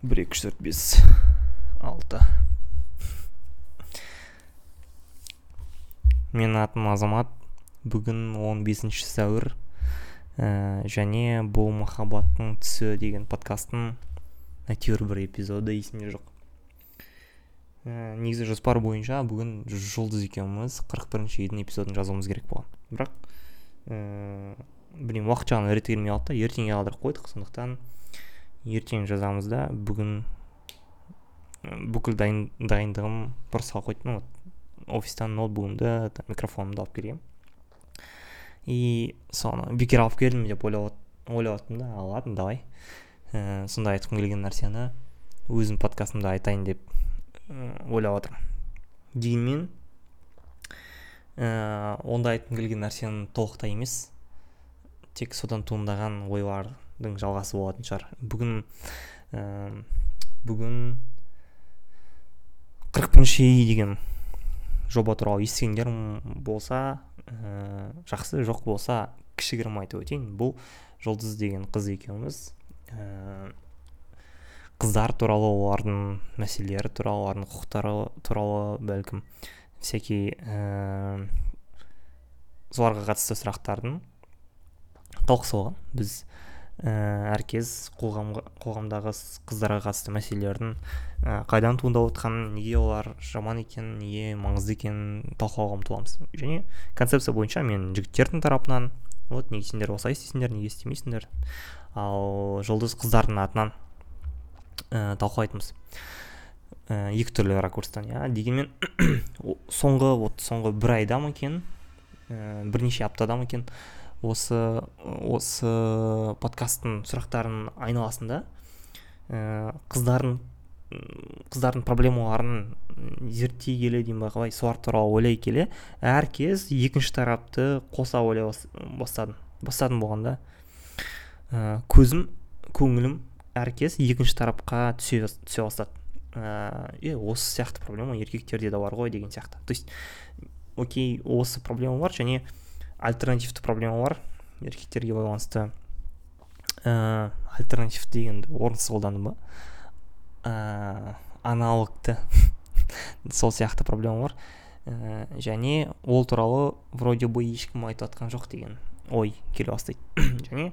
бір екі үш төрт бес алты. Менің атым азамат. Бүгін 15 сәуір. Ә, және бұл махаббаттың түсі деген подкасттың әйтеуір бір эпизоды есімде жоқ. Ә, негізі жоспар бойынша бүгін жұлдыз екеуміз 41 үйдің эпизодын жазуымыз керек болған. Бірақ ә, білмеймін уақыт жағынан реті келмей қалды да ертеңге қалдырып қойдық. Сондықтан ертең жазамыз да бүгін бүкіл дайын, дайындығым бұрысқа қойдым вот офистан ноутбугымды микрофонымды алып келгенмін. И соны бекер алып келдім деп ойлап ойлап да. Ладно давай. Ә, сонда айтқым келген нәрсені өзім подкастымда айтайын деп ойлап жатырмын дегенмен ә, онда айтқым келген нәрсенің толықтай емес. Тек содан туындаған ойлар жалғасы болатын шығар. Бүгін ә, бүгін қырық бірінші үй деген жоба туралы естігендер болса ә, жақсы жоқ болса кішігірім айтып өтейін. Бұл жұлдыз деген қыз екеуміз ә, қыздар туралы олардың мәселелері туралы олардың құқықтары туралы бәлкім всякий ә, соларға қатысты сұрақтардың талқысы біз әркез қоғамға қоғамдағы қыздарға қатысты мәселелердің ә, қайдан туындап отқанын неге олар жаман екенін неге маңызды екенін талқылауға ұмтыламыз. Және концепция бойынша мен жігіттердің тарапынан вот неге сендер осылай істейсіңдер неге істемейсіңдер ал жұлдыз қыздардың атынан ә, талқылайтынбыз. Ә, екі түрлі ракурстан иә дегенмен соңғы вот соңғы бір айда ма екен ә, бірнеше аптада ма екен осы осы подкасттың сұрақтарының айналасында ә, қыздардың қыздардың проблемаларын зерттей келе деймін ба қалай? Солар туралы ойлай келе. Әркез екінші тарапты қоса ойлай бастадым бастадым болғанда ә, көзім көңілім әркез екінші тарапқа түсе, түсе бастады. Ә, осы сияқты проблема еркектерде де бар ғой деген сияқты. То есть окей осы проблема бар және альтернативті проблемалар еркектерге байланысты ә, альтернатив дегенді орынсыз қолдандым ба ә, аналогты. Сол сияқты проблемалар ә, және ол туралы вроде бы ешкім айтып жатқан жоқ деген ой келе бастайды. Және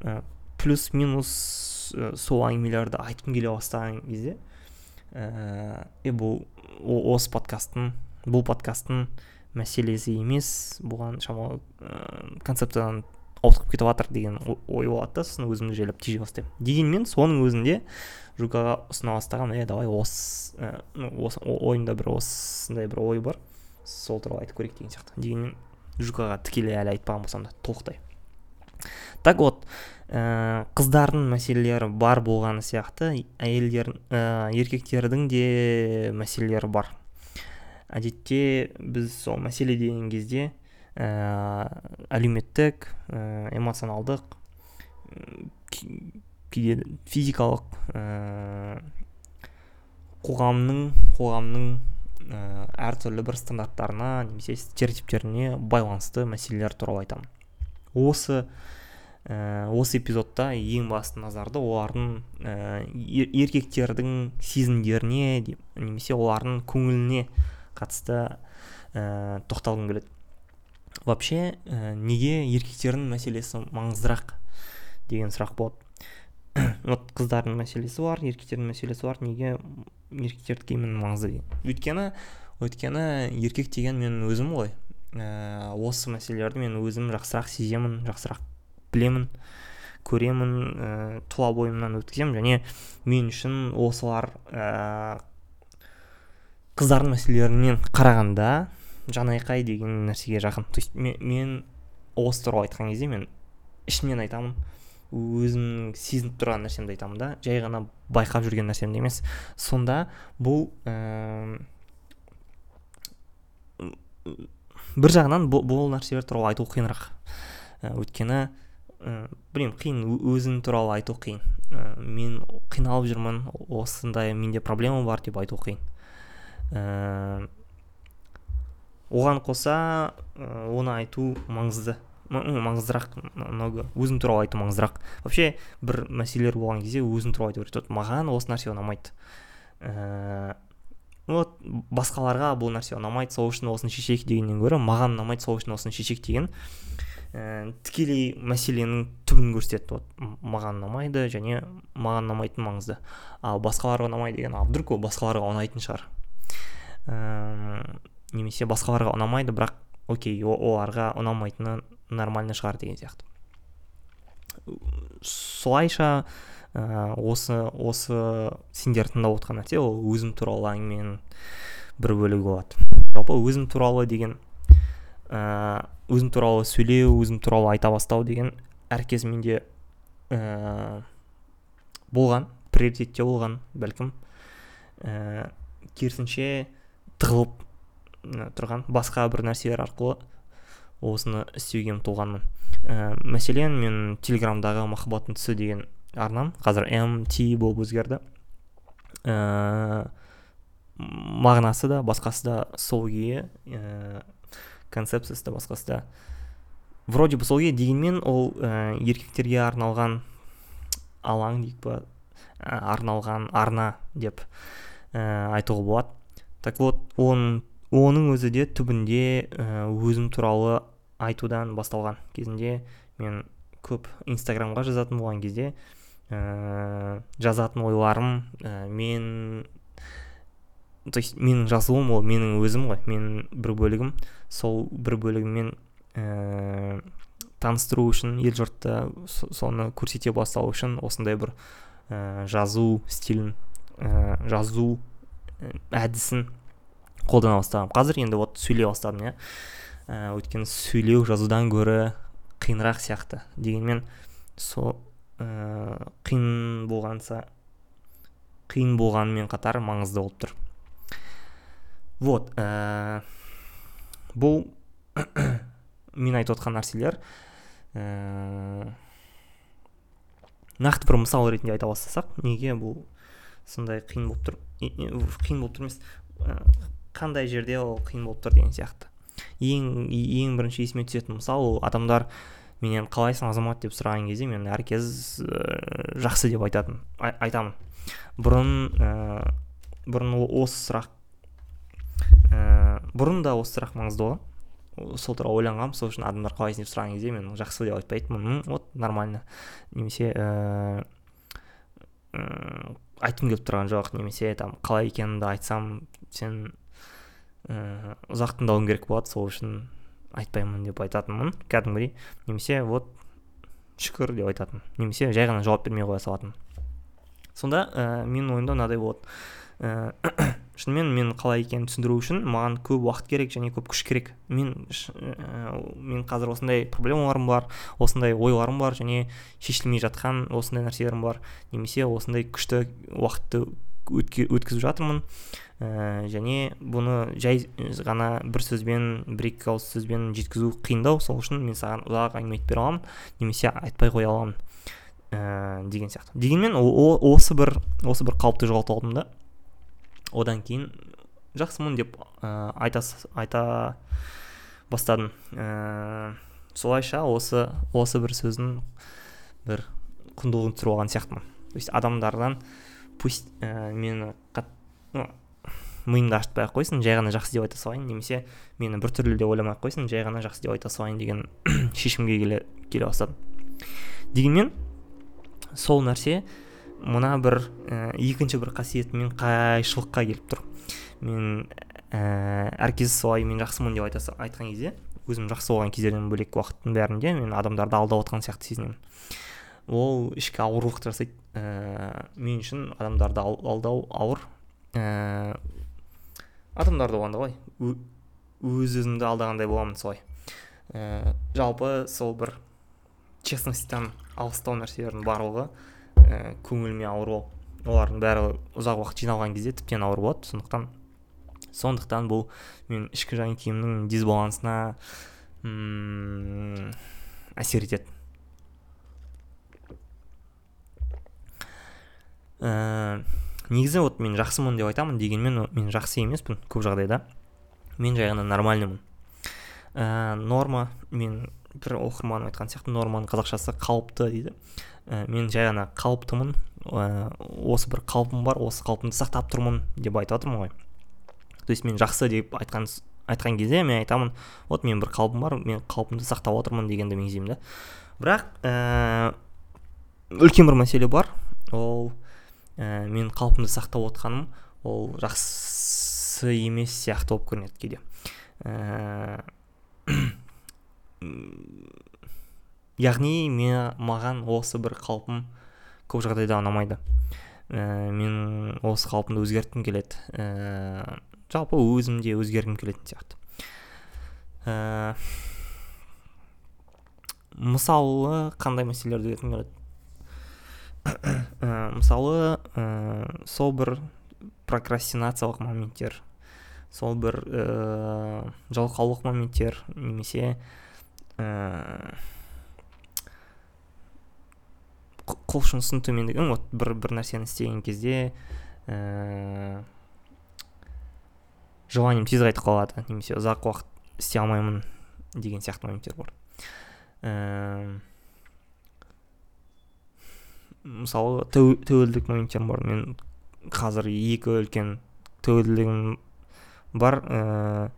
ә, плюс минус ә, сол әңгімелерді айтқым келе бастаған кезде ә, бұл осы подкасттың бұл подкасттың мәселесі емес. Бұған шамалы ә, концепциядан ауытқып кетіп жатыр деген ой болады да. Сосын өзімді жайлап тежей бастаймын. Дегенмен соның өзінде жукаға ұсына бастаған е давай осы ә, осы ойымда бір осындай бір ой бар. Сол туралы айтып көрейік деген сияқты. Дегенмен жукаға тікелей әлі айтпаған болсам да толықтай. Так вот ә, қыздардың мәселелері бар болғаны сияқты әйелдер ә, еркектердің де мәселелері бар. Әдетте біз сол мәселе деген кезде ә, әлеуметтік ә, эмоционалдық кейде физикалық ә, қоғамның қоғамның ә, әртүрлі бір стандарттарына немесе стереотиптеріне байланысты мәселелер туралы айтамын. Осы ә, осы эпизодта ең басты назарды олардың ә, еркектердің сезімдеріне немесе олардың көңіліне қатысты ә, тоқталғым келеді. Вообще ә, неге еркектердің мәселесі маңыздырақ деген сұрақ болады. Вот қыздардың мәселесі бар еркектердің мәселесі бар неге еркектердікі именно маңызды деген. Өйткені өйткені еркек деген мен өзім ғой. Ә, осы мәселелерді мен өзім жақсырақ сеземін жақсырақ білемін көремін ә, тұла бойымнан өткіземін. Және мен үшін осылар қыздардың мәселелерінен қарағанда жанайқай деген нәрсеге жақын. То есть мен, мен осы туралы айтқан кезде мен ішімнен айтамын. Өзімнің сезініп тұрған нәрсемді айтамын да. Жай ғана байқап жүрген нәрсемді емес. Сонда бұл ә, бір жағынан бұл, нәрселер туралы айту қиынырақ. Өйткені ә, білмеймін қиын. Өзің туралы айту қиын. Ә, мен қиналып жүрмін осындай менде проблема бар деп айту қиын. Оған қоса ә, оны айту маңызды. Маңыздырақ много. Өзім туралы айту маңыздырақ. Вообще бір мәселелер болған кезде өзің туралы айту керек вот маған осы нәрсе ұнамайды. Ыыы вот басқаларға бұл нәрсе ұнамайды сол үшін осыны шешейік дегеннен гөрі маған ұнамайды сол үшін осыны шешейік деген ә, тікелей мәселенің түбін көрсетеді. Вот маған ұнамайды және маған ұнамайтын маңызды. Ал басқаларға ұнамайды деген а вдруг ол басқаларға ұнайтын шығар. Ә, немесе басқаларға ұнамайды бірақ окей оларға ұнамайтыны нормально шығар деген сияқты. Солайша ә, осы осы сендер тыңдап отқан нәрсе ол өзім туралы әңгіменің бір бөлігі болады жалпы өзім туралы деген ә, өзім туралы сөйлеу өзім туралы айта бастау деген әркез менде ә, болған приоритетте болған бәлкім. Ә, керісінше тығылып тұрған басқа бір нәрселер арқылы осыны істеуге ұмтылғанмын. Ә, мәселен мен телеграмдағы махаббаттың түсі деген арнам қазір mt болып өзгерді. Ә, мағынасы да басқасы да сол күйі ә, концепциясы да басқасы да. Вроде бы сол күйі дегенмен ол ә, еркектерге арналған алаң дейік па арналған арна деп ә, айтуға болады. Так вот оның оның өзі де түбінде өзім туралы айтудан басталған кезінде мен көп инстаграмға жазатын болған кезде ә, жазатын ойларым ә, мен то есть менің жазуым ол менің өзім ғой менің бір бөлігім. Сол бір бөлігіммен ә, таныстыру үшін ел жұртты соны көрсете бастау үшін осындай бір ә, жазу стилін ә, жазу әдісін қолдана бастағанмын қазір енді вот сөйлей бастадым иә. Ә, өйткені сөйлеу жазудан гөрі қиынырақ сияқты. Дегенмен сол ә, қиын болғанса қиын болғанымен қатар маңызды болып тұр. Вот ә, бұл мен айтып отқан нәрселер ә, нақты бір мысал ретінде айта бастасақ неге бұл сондай қиын болып тұр. Қиын болып тұр емес. Қандай жерде ол қиын болып тұр деген сияқты. Ең ең бірінші есіме түсетін мысал ол адамдар менен қалайсың азамат? деп сұраған кезде мен әркез ә, жақсы деп айтатын айтамын. Бұрын ә, бұрын осы сұрақ ә, бұрын да осы сұрақ маңызды болған сол туралы ойланғанмын. Сол үшін адамдар қалайсың? деп сұраған кезде мен жақсы деп айтпайтынмын. Вот нормально. Немесе ә, ә, айтқым келіп тұрған жоқ немесе там қалай екенімді айтсам сен ә, ұзақ тыңдауым керек болады сол үшін айтпаймын деп айтатынмын кәдімгідей. Немесе вот шүкір деп айтатын немесе жай ғана жауап бермей қоя салатынмын. Сонда ә, менің ойымда мынадай болады. Ә, шынымен мен қалай екенін түсіндіру үшін маған көп уақыт керек және көп күш керек. Мен ә, мен қазір осындай проблемаларым бар осындай ойларым бар және шешілмей жатқан осындай нәрселерім бар. Немесе осындай күшті уақытты өткізіп жатырмын. Ә, және бұны жай ғана бір сөзбен бір екі ауыз сөзбен жеткізу қиындау. Сол үшін мен саған ұзақ әңгіме айтып бере аламын немесе айтпай қоя аламын ә, деген сияқты. Дегенмен осы бір осы бір қалыпты жоғалтып алдым да. Одан кейін жақсымын деп ә, айта, айта бастадым. Ә, солайша осы осы бір сөздің бір құндылығын түсіріп алған сияқтымын. То есть адамдардан пусть ә, мені қат, миымды ашытпай ақ қойсын жай ғана жақсы деп айта салайын немесе мені біртүрлі деп ойламай ақ қойсын жай ғана жақсы деп айта салайын деген шешімге келе, келе бастадым. Дегенмен сол нәрсе мына бір ә, екінші бір қасиетімен қайшылыққа келіп тұр. Мен ә, әркез солай мен жақсымын деп айта, айтқан кезде өзім жақсы болған кездерден бөлек уақыттың бәрінде мен адамдарды алдап отқан сияқты сезінемін. Ол ішкі ауырлық жасайды. Ә, мен үшін адамдарды алдау ауыр. Ә, адамдарды болғанда ғой өз өзімді алдағандай боламын солай. Ә, жалпы сол бір честностьтан алыстау нәрселердің барлығы ә, көңіліме ауыр олардың бәрі ұзақ уақыт жиналған кезде тіптен ауыр болады. Сондықтан сондықтан бұл мен ішкі жан киімнің дисбалансына әсер етеді. Ә, негізі вот мен жақсымын деп айтамын дегенмен мен жақсы емеспін көп жағдайда. Мен жай ғана нормальныймын. Ә, норма мен бір оқырманым айтқан сияқты норманың қазақшасы қалыпты дейді. Ә, мен жай ғана қалыптымын ә, осы бір қалпым бар осы қалпымды сақтап тұрмын деп айтып жатырмын ғой. То есть мен жақсы деп айтқан айтқан кезде мен айтамын вот мен бір қалпым бар мен қалпымды сақтап отырмын дегенді меңзеймін да. Бірақ ә, үлкен бір мәселе бар. Ол ә, мен қалпымды сақтап отқаным ол жақсы емес сияқты болып көрінеді кейде. Ә, яғни мен маған осы бір қалпым көп жағдайда ұнамайды. Ә, мен осы қалпымды өзгерткім келеді. Ә, жалпы өзім де өзгергім келетін сияқты. Ә, мысалы қандай мәселелерді өзгерткім келеді? Ә, мысалы ә, сол бір прокрастинациялық моменттер сол бір ә, жалқаулық моменттер немесе ә, құлшынысын төмендігі вот бір бір нәрсені істеген кезде ә, желанием тез қайтып қалады немесе ұзақ уақыт істей алмаймын деген сияқты моменттер бар. Ә, мысалы тәуелділік моменттер бар. Мен қазір екі үлкен тәуелділігім бар. Ә,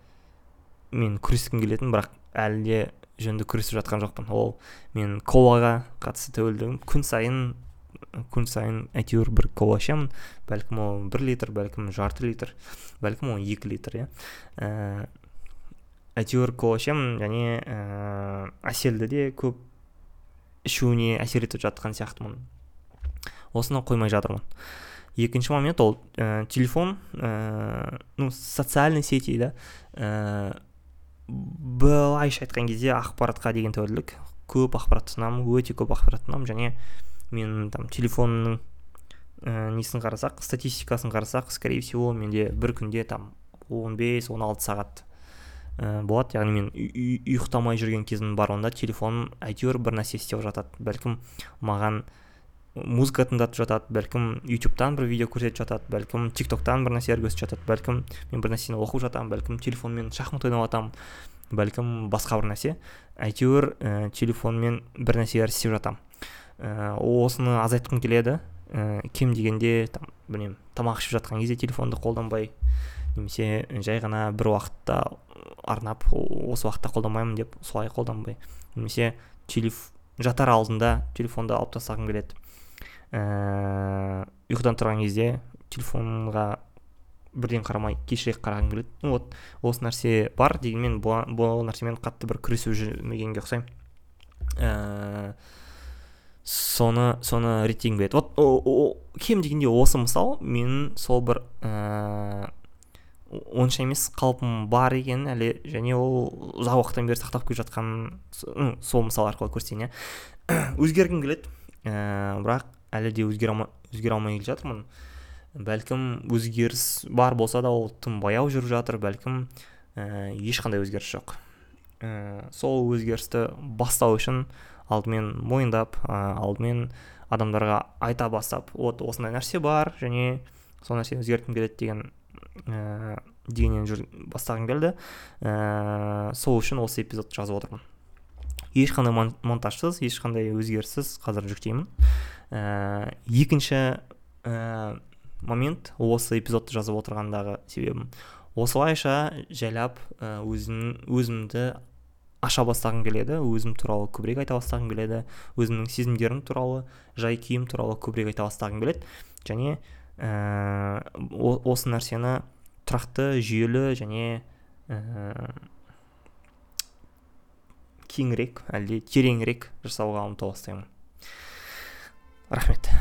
мен күрескім келетін бірақ әлі де жөнді күресіп жатқан жоқпын. Ол мен колаға қатысты тәуелдігім күн сайын күн сайын әйтеуір бір кола ішемін. Бәлкім ол бір литр бәлкім жарты литр бәлкім ол екі литр иә. Ә, әйтеуір кола ішемін. Және ә, әселді де көп ішуіне әсер етіп жатқан сияқтымын. Осыны қоймай жатырмын. Екінші момент ол ә, телефон ә, ну социальный сети да. Ә, былайша айтқан кезде ақпаратқа деген тәуелділік. Көп ақпарат тұтынамын өте көп ақпарат тұтынамын және мен там телефонның ә, несін қарасақ статистикасын қарасақ скорее всего менде бір күнде там 15-16 сағат ә, болады. Яғни мен ұйықтамай жүрген кезім бар онда. Телефоным әйтеуір бір нәрсе істеп жатады. Бәлкім маған музыка тыңдатып жатады бәлкім ютубтан бір видео көрсетіп жатады бәлкім тик токтан бір нәрселер көрсетіп жатады бәлкім мен бір нәрсені оқып жатамын бәлкім телефонмен шахмат ойнап жатамын бәлкім басқа бір нәрсе. Әйтеуір ә, телефонмен бір нәрселер істеп жатамын. Ә, осыны азайтқым келеді. Ә, кем дегенде там білмеймін тамақ ішіп жатқан кезде телефонды қолданбай немесе жай ғана бір уақытта арнап осы уақытта қолданбаймын деп солай қолданбай немесе телеф жатар алдында телефонды алып тастағым келеді. Ә, ұйқыдан тұрған кезде телефонға бірден қарамай кешірек қарағым келеді. Ну вот осы нәрсе бар дегенмен бұл нәрсемен қатты бір күресіп жүрмегенге ұқсаймын. Ә, соны соны реттегім келеді. Вот кем дегенде осы мысал мен сол бір ә, онша емес қалпым бар екенін әлі және ол ұзақ уақыттан бері сақтап келе жатқанын сол мысал арқылы көрсетейін иә. Өзгергім келеді. Ә, бірақ әлі де өзгере алмай, келе жатырмын. Бәлкім өзгеріс бар болса да ол тым баяу жүріп жатыр. Бәлкім ә, ешқандай өзгеріс жоқ. Ә, сол өзгерісті бастау үшін алдымен мойындап ә, алдымен адамдарға айта бастап вот осындай нәрсе бар және сол нәрсені өзгерткім келеді деген ә, дегеннен жүр бастағым келді. Ә, сол үшін осы эпизодты жазып отырмын. Ешқандай монтажсыз ешқандай өзгеріссіз қазір жүктеймін. Ә, екінші ә, момент осы эпизодты жазып отырғандағы себебім осылайша жайлап ә, өзім, өзімді аша бастағым келеді өзім туралы көбірек айта бастағым келеді өзімнің сезімдерім туралы жай күйім туралы көбірек айта бастағым келеді. Және ә, осы нәрсені тұрақты жүйелі және ә, кеңірек әлде тереңірек жасауға ұмтыла бастаймын. Рахмет.